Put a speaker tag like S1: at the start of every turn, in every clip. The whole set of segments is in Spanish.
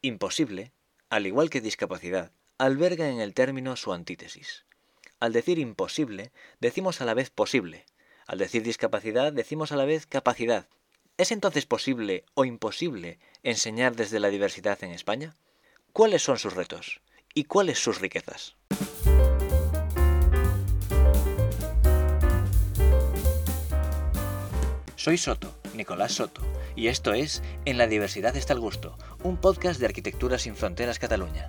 S1: Imposible, al igual que discapacidad, alberga en el término su antítesis. Al decir imposible, decimos a la vez posible. Al decir discapacidad, decimos a la vez capacidad. ¿Es entonces posible o imposible enseñar desde la diversidad en España? ¿Cuáles son sus retos? ¿Y cuáles sus riquezas? Soy Soto, Nicolás Soto, y esto es En la diversidad está el gusto, un podcast de Arquitectura sin Fronteras Cataluña.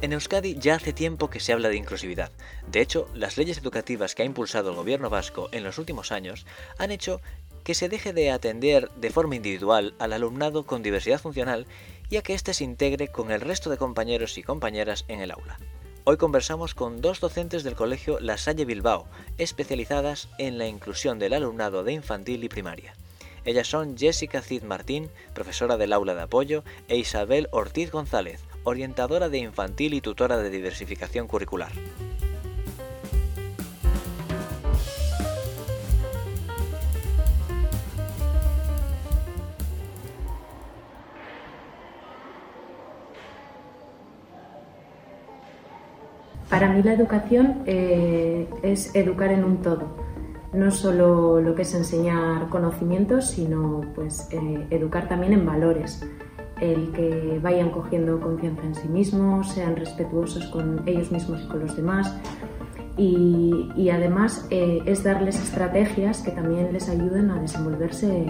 S1: En Euskadi ya hace tiempo que se habla de inclusividad. De hecho, las leyes educativas que ha impulsado el gobierno vasco en los últimos años han hecho que se deje de atender de forma individual al alumnado con diversidad funcional y a que éste se integre con el resto de compañeros y compañeras en el aula. Hoy conversamos con dos docentes del colegio La Salle Bilbao, especializadas en la inclusión del alumnado de infantil y primaria. Ellas son Jessica Cid Martín, profesora del aula de apoyo, e Isabel Ortiz González, orientadora de infantil y tutora de diversificación curricular.
S2: Para mí la educación eh, es educar en un todo, no solo lo que es enseñar conocimientos, sino pues eh, educar también en valores, el que vayan cogiendo confianza en sí mismos, sean respetuosos con ellos mismos y con los demás. Y, además eh, es darles estrategias que también les ayuden a desenvolverse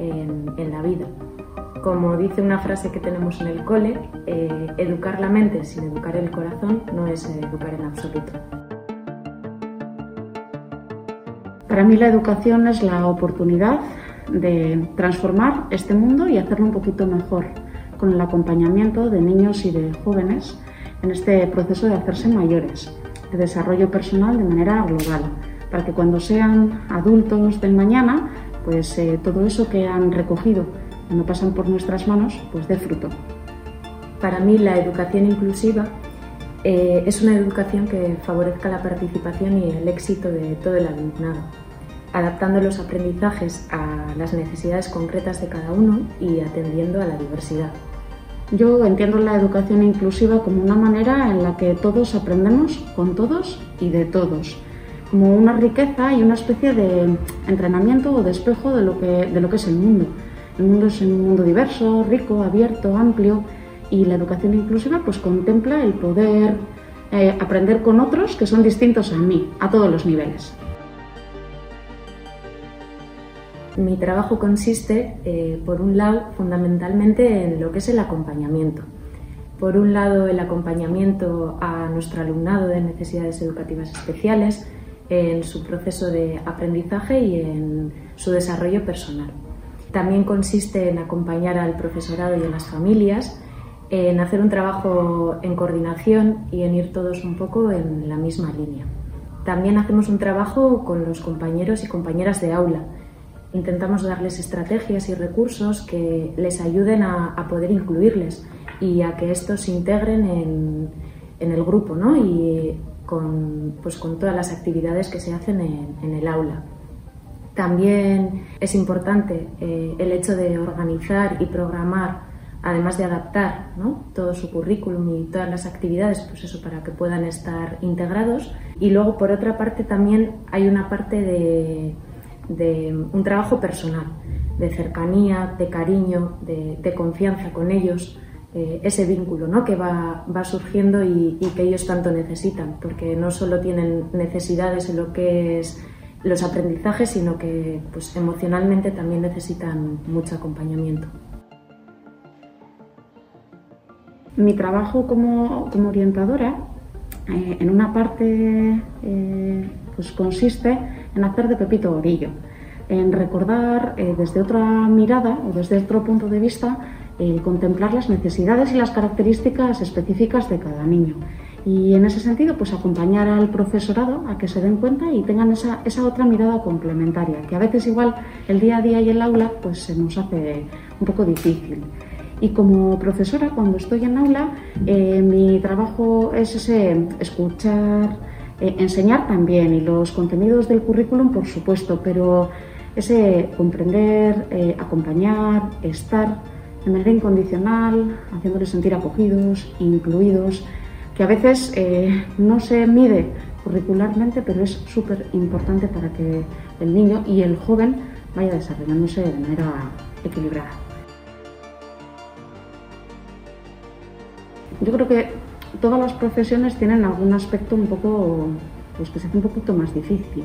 S2: en la vida. Como dice una frase que tenemos en el cole, eh, educar la mente sin educar el corazón no es eh, educar en absoluto.
S3: Para mí la educación es la oportunidad de transformar este mundo y hacerlo un poquito mejor con el acompañamiento de niños y de jóvenes en este proceso de hacerse mayores, de desarrollo personal de manera global, para que cuando sean adultos del mañana, pues eh, todo eso que han recogido cuando pasan por nuestras manos, pues dé fruto.
S2: Para mí la educación inclusiva eh, es una educación que favorezca la participación y el éxito de todo el alumnado, adaptando los aprendizajes a las necesidades concretas de cada uno y atendiendo a la diversidad.
S3: Yo entiendo la educación inclusiva como una manera en la que todos aprendemos con todos y de todos, como una riqueza y una especie de entrenamiento o de de de lo que es el mundo el mundo es un mundo diverso, rico, abierto, amplio y la educación inclusiva pues contempla el poder eh, aprender con otros que son distintos a mí, a todos los niveles.
S2: Mi trabajo consiste, eh, por un lado, fundamentalmente en lo que es el acompañamiento. Por un lado, el acompañamiento a nuestro alumnado de necesidades educativas especiales en su proceso de aprendizaje y en su desarrollo personal. También consiste en acompañar al profesorado y a las familias, en hacer un trabajo en coordinación y en ir todos un poco en la misma línea. También hacemos un trabajo con los compañeros y compañeras de aula. Intentamos darles estrategias y recursos que les ayuden a, poder incluirles y a que estos se integren en, el grupo ¿no? y pues, con todas las actividades que se hacen en el aula. También es importante eh, el hecho de organizar y programar, además de adaptar todo su currículum y todas las actividades, pues eso, para que puedan estar integrados. Y luego, por otra parte, también hay una parte de, un trabajo personal, de cercanía, de cariño, de, confianza con ellos, eh, ese vínculo ¿no? que va, surgiendo y, y, que ellos tanto necesitan, porque no solo tienen necesidades en lo que es los aprendizajes, sino que pues, emocionalmente también necesitan mucho acompañamiento.
S3: Mi trabajo como, orientadora, eh, en una parte, eh, pues consiste en hacer de Pepito Orillo, en recordar eh, desde otra mirada o desde otro punto de vista, contemplar las necesidades y las características específicas de cada niño y en ese sentido, pues acompañar al profesorado a que se den cuenta y tengan esa, esa, otra mirada complementaria, que a veces igual el día a día y el aula pues se nos hace un poco difícil. Y como profesora, cuando estoy en aula, eh, mi trabajo es ese escuchar, Eh, enseñar también y los contenidos del currículum, por supuesto, pero ese comprender, eh, acompañar, estar de manera incondicional, haciéndoles sentir acogidos, incluidos, que a veces eh, no se mide curricularmente, pero es súper importante para que el niño y el joven vaya desarrollándose de manera equilibrada. Yo creo que todas las profesiones tienen algún aspecto un poco, pues que se hace un poquito más difícil.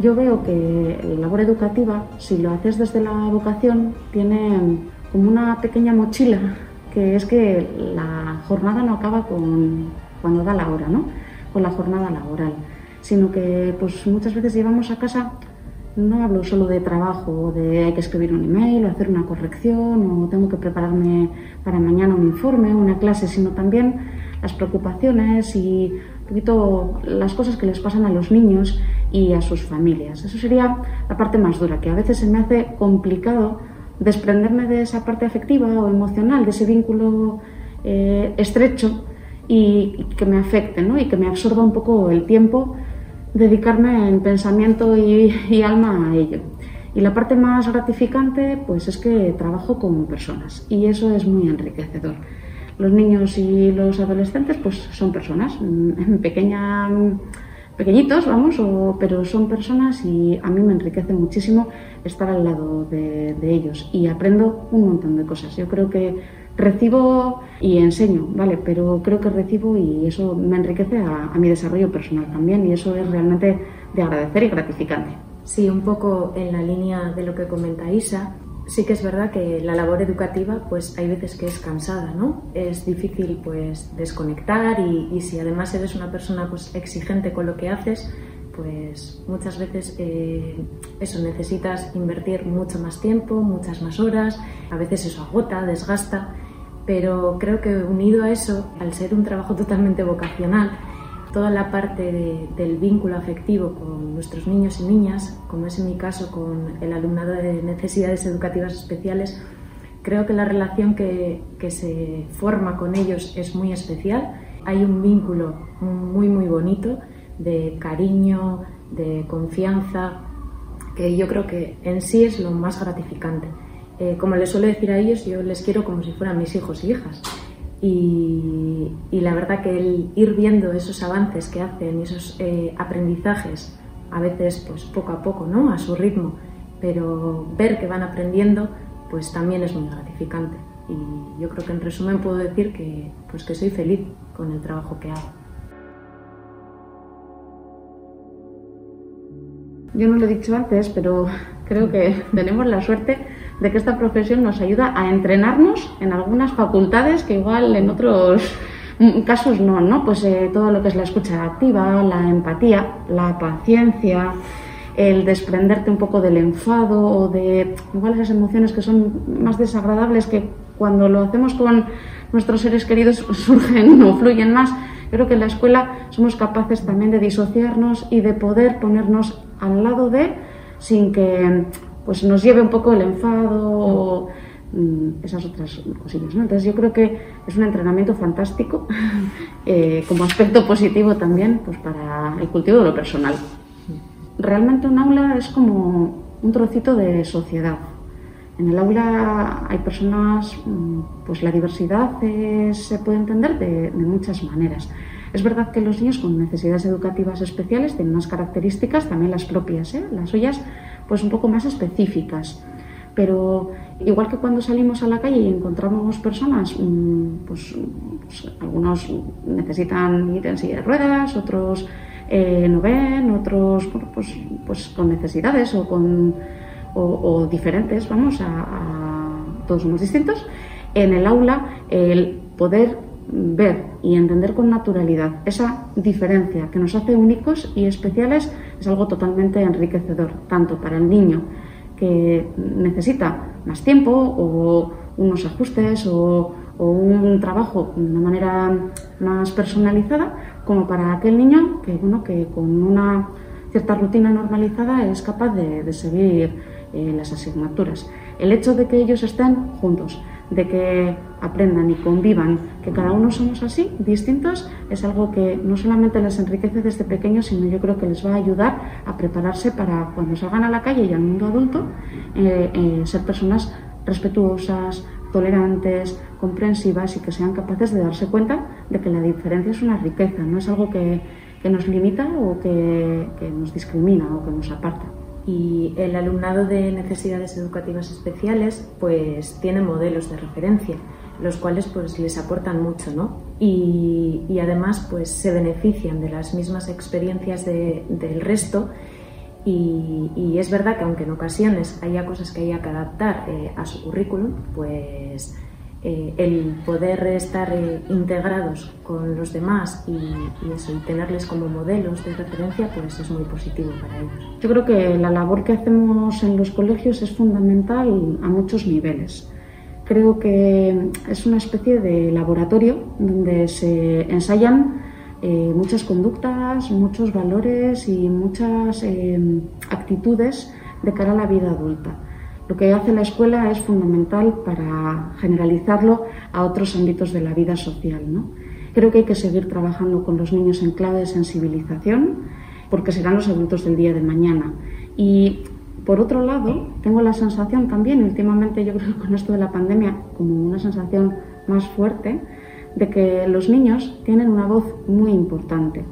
S3: Yo veo que la labor educativa, si lo haces desde la vocación, tiene como una pequeña mochila, que es que la jornada no acaba con cuando da la hora, ¿no? Con la jornada laboral, sino que pues muchas veces llevamos a casa no hablo solo de trabajo, de hay que escribir un email o hacer una corrección o tengo que prepararme para mañana un informe, una clase, sino también las preocupaciones y un poquito las cosas que les pasan a los niños y a sus familias. Eso sería la parte más dura, que a veces se me hace complicado desprenderme de esa parte afectiva o emocional, de ese vínculo eh, estrecho y, que me afecte ¿no? y que me absorba un poco el tiempo, dedicarme en pensamiento y, y alma a ello. Y la parte más gratificante, pues es que trabajo con personas y eso es muy enriquecedor. Los niños y los adolescentes, pues son personas, mm, pequeña, pequeñitos, vamos, pero son personas y a mí me enriquece muchísimo estar al lado de, ellos y aprendo un montón de cosas. Yo creo que recibo y enseño, ¿vale? Pero creo que recibo y eso me enriquece a, a mi desarrollo personal también y eso es realmente de agradecer y gratificante.
S2: Sí, un poco en la línea de lo que comenta Isa, sí que es verdad que la labor educativa pues hay veces que es cansada, ¿no? Es difícil pues desconectar y, si además eres una persona pues exigente con lo que haces, pues muchas veces eh, eso necesitas invertir mucho más tiempo, muchas más horas, a veces eso agota, desgasta, pero creo que unido a eso, al ser un trabajo totalmente vocacional, toda la parte del vínculo afectivo con nuestros niños y niñas, como es en mi caso con el alumnado de necesidades educativas especiales, creo que la relación que, se forma con ellos es muy especial. Hay un vínculo muy, muy bonito de cariño, de confianza, que yo creo que en sí es lo más gratificante. Eh, como les suelo decir a ellos, yo les quiero como si fueran mis hijos y hijas. Y, la verdad que el ir viendo esos avances que hacen y esos eh, aprendizajes, a veces pues poco a poco, ¿no? A su ritmo, pero ver que van aprendiendo, pues también es muy gratificante. Y yo creo que en resumen puedo decir que, pues que soy feliz con el trabajo que hago.
S3: Yo no lo he dicho antes, pero creo que tenemos la suerte de que esta profesión nos ayuda a entrenarnos en algunas facultades que igual en otros casos no, ¿no? Pues eh, todo lo que es la escucha activa, la empatía, la paciencia, el desprenderte un poco del enfado o de igual esas emociones que son más desagradables que cuando lo hacemos con nuestros seres queridos surgen o fluyen más. Creo que en la escuela somos capaces también de disociarnos y de poder ponernos al lado de sin que pues nos lleve un poco el enfado mm, esas otras cosillas. ¿no? Entonces yo creo que es un entrenamiento fantástico eh, como aspecto positivo también pues para el cultivo de lo personal. Realmente un aula es como un trocito de sociedad. En el aula hay personas, mm, pues la diversidad se puede entender de, muchas maneras. Es verdad que los niños con necesidades educativas especiales tienen unas características, también las propias, ¿eh? las suyas, pues un poco más específicas. Pero igual que cuando salimos a la calle y encontramos personas, mm, pues, pues algunos necesitan ir en de ruedas, otros eh, no ven, otros pues, pues con necesidades o, con, diferentes, vamos, a, todos somos distintos. En el aula, el poder ver y entender con naturalidad esa diferencia que nos hace únicos y especiales es algo totalmente enriquecedor, tanto para el niño que necesita más tiempo o unos ajustes o, un trabajo de una manera más personalizada, como para aquel niño que, bueno, que con una cierta rutina normalizada es capaz de, seguir eh, las asignaturas. El hecho de que ellos estén juntos, de que aprendan y convivan, que cada uno somos así, distintos, es algo que no solamente les enriquece desde pequeños, sino yo creo que les va a ayudar a prepararse para cuando salgan a la calle y al mundo adulto, eh, eh, ser personas respetuosas, tolerantes, comprensivas y que sean capaces de darse cuenta de que la diferencia es una riqueza, no es algo que, que nos limita o que, que nos discrimina o que nos aparta
S2: y el alumnado de necesidades educativas especiales pues tiene modelos de referencia los cuales pues les aportan mucho ¿no? y, y además pues se benefician de las mismas experiencias de, del resto y, y, es verdad que aunque en ocasiones haya cosas que haya que adaptar eh, a su currículum pues eh, el poder estar eh, integrados con los demás y, tenerles como modelos de referencia, pues es muy positivo para ellos.
S3: Yo creo que la labor que hacemos en los colegios es fundamental a muchos niveles. Creo que es una especie de laboratorio donde se ensayan eh, muchas conductas, muchos valores y muchas actitudes de cara a la vida adulta lo que hace la escuela es fundamental para generalizarlo a otros ámbitos de la vida social. ¿no? Creo que hay que seguir trabajando con los niños en clave de sensibilización porque serán los adultos del día de mañana. Y por otro lado, tengo la sensación también, últimamente yo creo que con esto de la pandemia, como una sensación más fuerte, de que los niños tienen una voz muy importante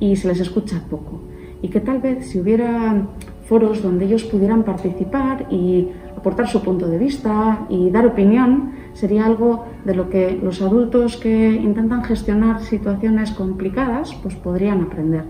S3: y se les escucha poco. Y que tal vez si hubiera foros donde ellos pudieran participar y aportar su punto de vista y dar opinión sería algo de lo que los adultos que intentan gestionar situaciones complicadas pues podrían aprender.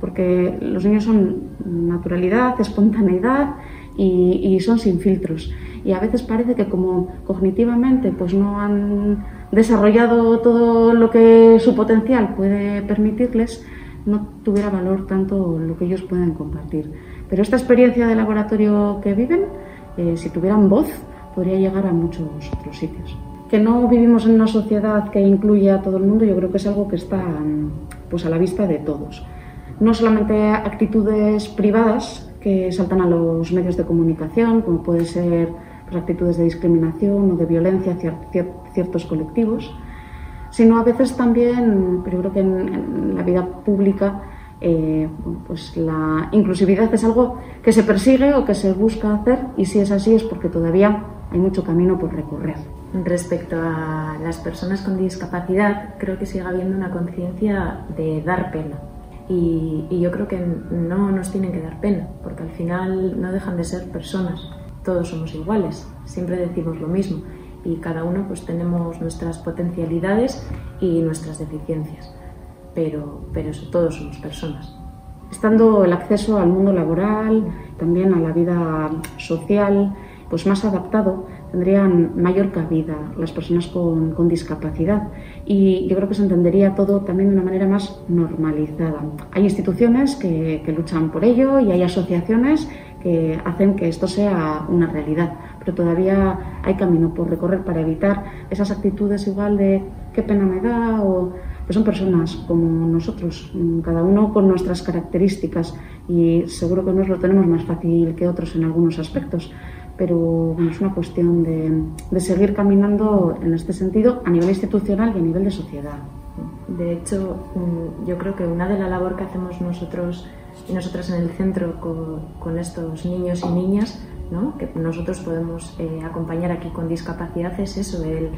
S3: Porque los niños son naturalidad, espontaneidad y, son sin filtros. Y a veces parece que como cognitivamente pues no han desarrollado todo lo que su potencial puede permitirles, no tuviera valor tanto lo que ellos pueden compartir. Pero esta experiencia de laboratorio que viven eh, si tuvieran voz, podría llegar a muchos otros sitios. Que no vivimos en una sociedad que incluya a todo el mundo, yo creo que es algo que está pues, a la vista de todos. No solamente actitudes privadas que saltan a los medios de comunicación, como pueden ser pues, actitudes de discriminación o de violencia hacia ciertos colectivos, sino a veces también, pero yo creo que en, en la vida pública, eh, pues la inclusividad es algo que se persigue o que se busca hacer y si es así es porque todavía hay mucho camino por recorrer.
S2: Respecto a las personas con discapacidad, creo que sigue habiendo una conciencia de dar pena. Y, y, yo creo que no nos tienen que dar pena, porque al final no dejan de ser personas. Todos somos iguales, siempre decimos lo mismo y cada uno pues tenemos nuestras potencialidades y nuestras deficiencias pero, pero todos somos personas.
S3: Estando el acceso al mundo laboral, también a la vida social, pues más adaptado, tendrían mayor cabida las personas con, con, discapacidad y yo creo que se entendería todo también de una manera más normalizada. Hay instituciones que, que luchan por ello y hay asociaciones que hacen que esto sea una realidad, pero todavía hay camino por recorrer para evitar esas actitudes igual de qué pena me da o que son personas como nosotros, cada uno con nuestras características y seguro que nos lo tenemos más fácil que otros en algunos aspectos, pero bueno, es una cuestión de, de seguir caminando en este sentido a nivel institucional y a nivel de sociedad.
S2: De hecho, mm, yo creo que una de las labor que hacemos nosotros y nosotras en el centro con, con estos niños y niñas, ¿no? que nosotros podemos eh, acompañar aquí con discapacidad, es eso, el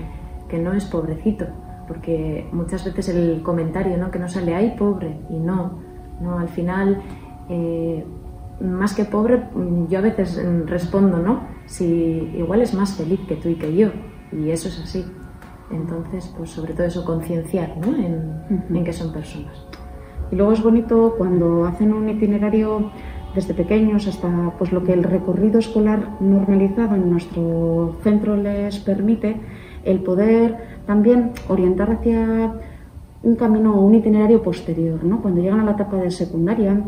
S2: que no es pobrecito, porque muchas veces el comentario ¿no? que no sale, ay, pobre, y no, no al final, eh, más que pobre, yo a veces respondo, ¿no? Si igual es más feliz que tú y que yo, y eso es así. Entonces, pues sobre todo eso, concienciar ¿no? en, uh -huh. en que son personas.
S3: Y luego es bonito cuando hacen un itinerario desde pequeños hasta pues lo que el recorrido escolar normalizado en nuestro centro les permite, el poder también orientar hacia un camino o un itinerario posterior. ¿no? Cuando llegan a la etapa de secundaria,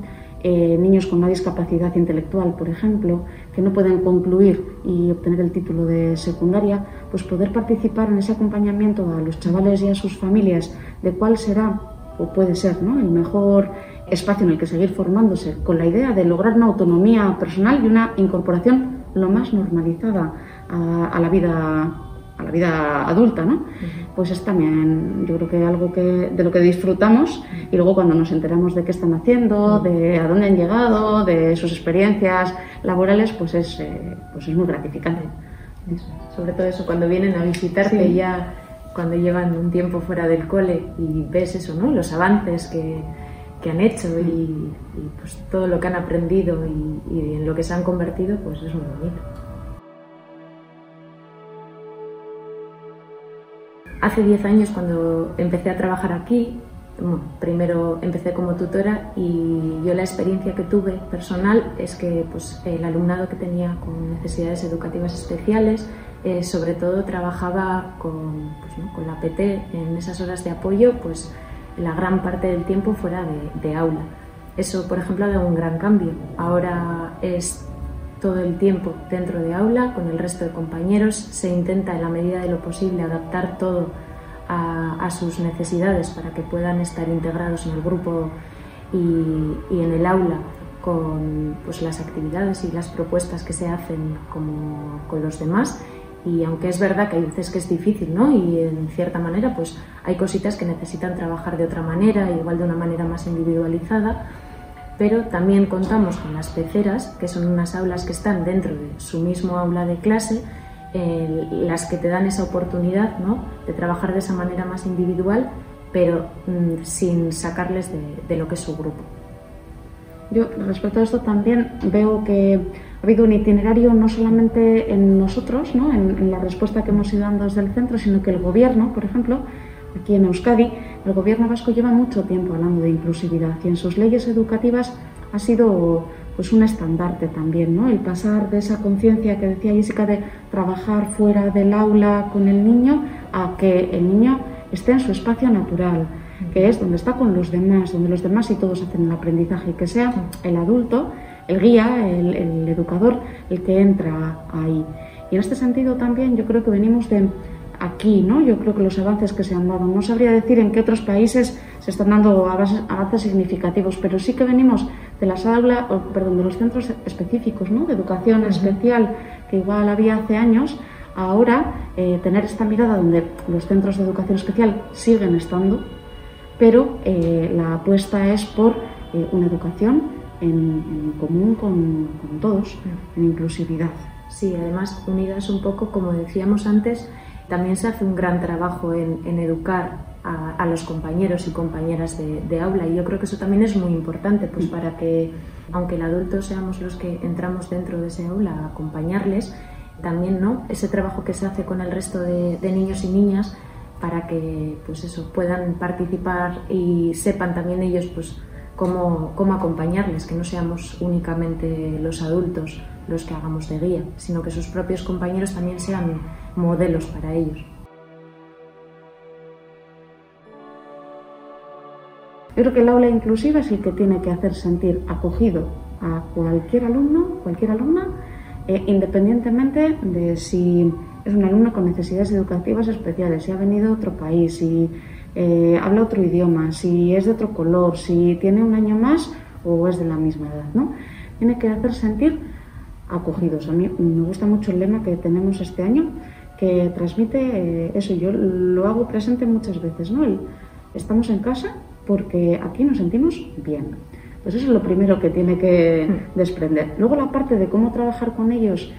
S3: eh, niños con una discapacidad intelectual, por ejemplo, que no pueden concluir y obtener el título de secundaria, pues poder participar en ese acompañamiento a los chavales y a sus familias de cuál será o puede ser ¿no? el mejor espacio en el que seguir formándose, con la idea de lograr una autonomía personal y una incorporación lo más normalizada a, a la vida a la vida adulta, ¿no? Pues es también, yo creo que algo que, de lo que disfrutamos y luego cuando nos enteramos de qué están haciendo, de a dónde han llegado, de sus experiencias laborales, pues es, eh, pues es muy gratificante.
S2: Sobre todo eso, cuando vienen a visitarte ya, cuando llevan un tiempo fuera del cole y ves eso, ¿no? Los avances que, que han hecho y, pues todo lo que han aprendido y, y en lo que se han convertido, pues es muy bonito. Hace 10 años cuando empecé a trabajar aquí, primero empecé como tutora y yo la experiencia que tuve personal es que pues, el alumnado que tenía con necesidades educativas especiales, eh, sobre todo trabajaba con, pues, la PT en esas horas de apoyo, pues la gran parte del tiempo fuera de, de aula. Eso, por ejemplo, ha dado un gran cambio. Ahora es todo el tiempo dentro de aula con el resto de compañeros. Se intenta en la medida de lo posible adaptar todo a, sus necesidades para que puedan estar integrados en el grupo y, en el aula con pues, las actividades y las propuestas que se hacen como con los demás. Y aunque es verdad que hay veces que es difícil, ¿no? Y en cierta manera, pues hay cositas que necesitan trabajar de otra manera, igual de una manera más individualizada, pero también contamos con las peceras, que son unas aulas que están dentro de su mismo aula de clase, las que te dan esa oportunidad ¿no? de trabajar de esa manera más individual, pero mm, sin sacarles de, lo que es su grupo.
S3: Yo respecto a esto también veo que ha habido un itinerario no solamente en nosotros, ¿no? en, en la respuesta que hemos ido dando desde el centro, sino que el gobierno, por ejemplo, aquí en Euskadi, el gobierno vasco lleva mucho tiempo hablando de inclusividad y en sus leyes educativas ha sido pues un estandarte también, ¿no? El pasar de esa conciencia que decía Jessica de trabajar fuera del aula con el niño a que el niño esté en su espacio natural, que es donde está con los demás, donde los demás y todos hacen el aprendizaje, y que sea el adulto, el guía, el, el educador, el que entra ahí. Y en este sentido también yo creo que venimos de aquí, ¿no? Yo creo que los avances que se han dado, no sabría decir en qué otros países se están dando avances significativos, pero sí que venimos de las aulas, perdón, de los centros específicos, ¿no? De educación especial que igual había hace años, ahora eh, tener esta mirada donde los centros de educación especial siguen estando, pero eh, la apuesta es por eh, una educación en, común con, con todos, en inclusividad.
S2: Sí, además unidas un poco, como decíamos antes, también se hace un gran trabajo en, educar a, los compañeros y compañeras de, aula y yo creo que eso también es muy importante pues para que aunque el adulto seamos los que entramos dentro de ese aula a acompañarles también no ese trabajo que se hace con el resto de, niños y niñas para que pues eso puedan participar y sepan también ellos pues cómo, cómo acompañarles que no seamos únicamente los adultos los que hagamos de guía sino que sus propios compañeros también sean modelos para ellos.
S3: Yo creo que el aula inclusiva es el que tiene que hacer sentir acogido a cualquier alumno, cualquier alumna, eh, independientemente de si es un alumno con necesidades educativas especiales, si ha venido de otro país, si eh, habla otro idioma, si es de otro color, si tiene un año más o es de la misma edad, ¿no? Tiene que hacer sentir acogidos. A mí me gusta mucho el lema que tenemos este año, que transmite eh, eso. Yo lo hago presente muchas veces, ¿no? estamos en casa porque aquí nos sentimos bien. Pues eso es lo primero que tiene que hmm. desprender. Luego la parte de cómo trabajar con ellos,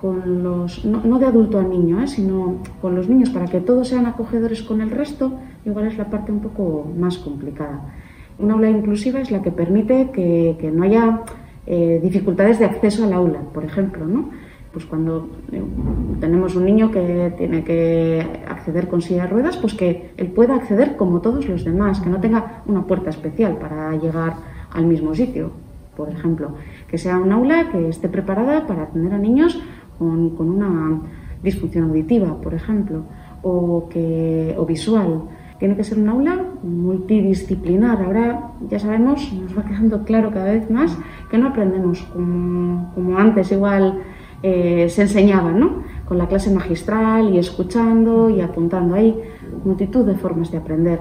S3: con los, no, de adulto a niño, ¿eh? sino con los niños para que todos sean acogedores con el resto, igual es la parte un poco más complicada. Una aula inclusiva es la que permite que, que no haya eh, dificultades de acceso al aula, por ejemplo, ¿no? Pues cuando eh, tenemos un niño que tiene que acceder con silla de ruedas, pues que él pueda acceder como todos los demás, que no tenga una puerta especial para llegar al mismo sitio, por ejemplo, que sea un aula que esté preparada para atender a niños con, con una disfunción auditiva, por ejemplo, o, que, o visual. Tiene que ser un aula multidisciplinar. Ahora ya sabemos, nos va quedando claro cada vez más que no aprendemos como, como antes, igual eh, se enseñaban, ¿no? Con la clase magistral y escuchando y apuntando. Hay multitud de formas de aprender.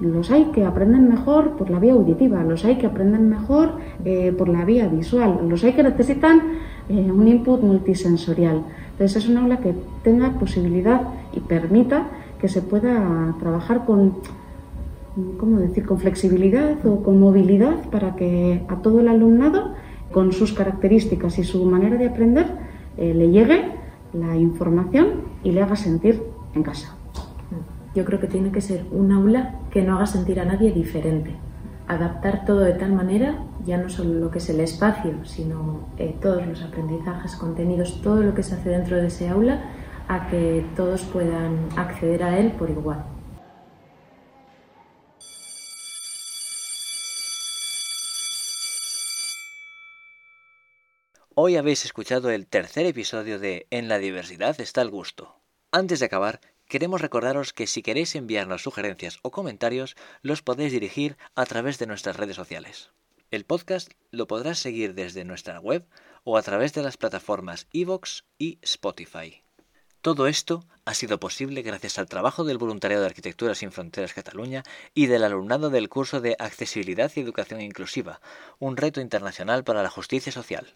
S3: Los hay que aprenden mejor por la vía auditiva, los hay que aprenden mejor eh, por la vía visual, los hay que necesitan eh, un input multisensorial. Entonces es una aula que tenga posibilidad y permita que se pueda trabajar con, ¿cómo decir?, con flexibilidad o con movilidad para que a todo el alumnado, con sus características y su manera de aprender, eh, le llegue la información y le haga sentir en casa.
S2: Yo creo que tiene que ser un aula que no haga sentir a nadie diferente. Adaptar todo de tal manera, ya no solo lo que es el espacio, sino eh, todos los aprendizajes, contenidos, todo lo que se hace dentro de ese aula, a que todos puedan acceder a él por igual.
S1: Hoy habéis escuchado el tercer episodio de En la diversidad está el gusto. Antes de acabar, queremos recordaros que si queréis enviarnos sugerencias o comentarios, los podéis dirigir a través de nuestras redes sociales. El podcast lo podrás seguir desde nuestra web o a través de las plataformas iVoox y Spotify. Todo esto ha sido posible gracias al trabajo del Voluntariado de Arquitectura Sin Fronteras Cataluña y del alumnado del curso de Accesibilidad y Educación Inclusiva, un reto internacional para la justicia social.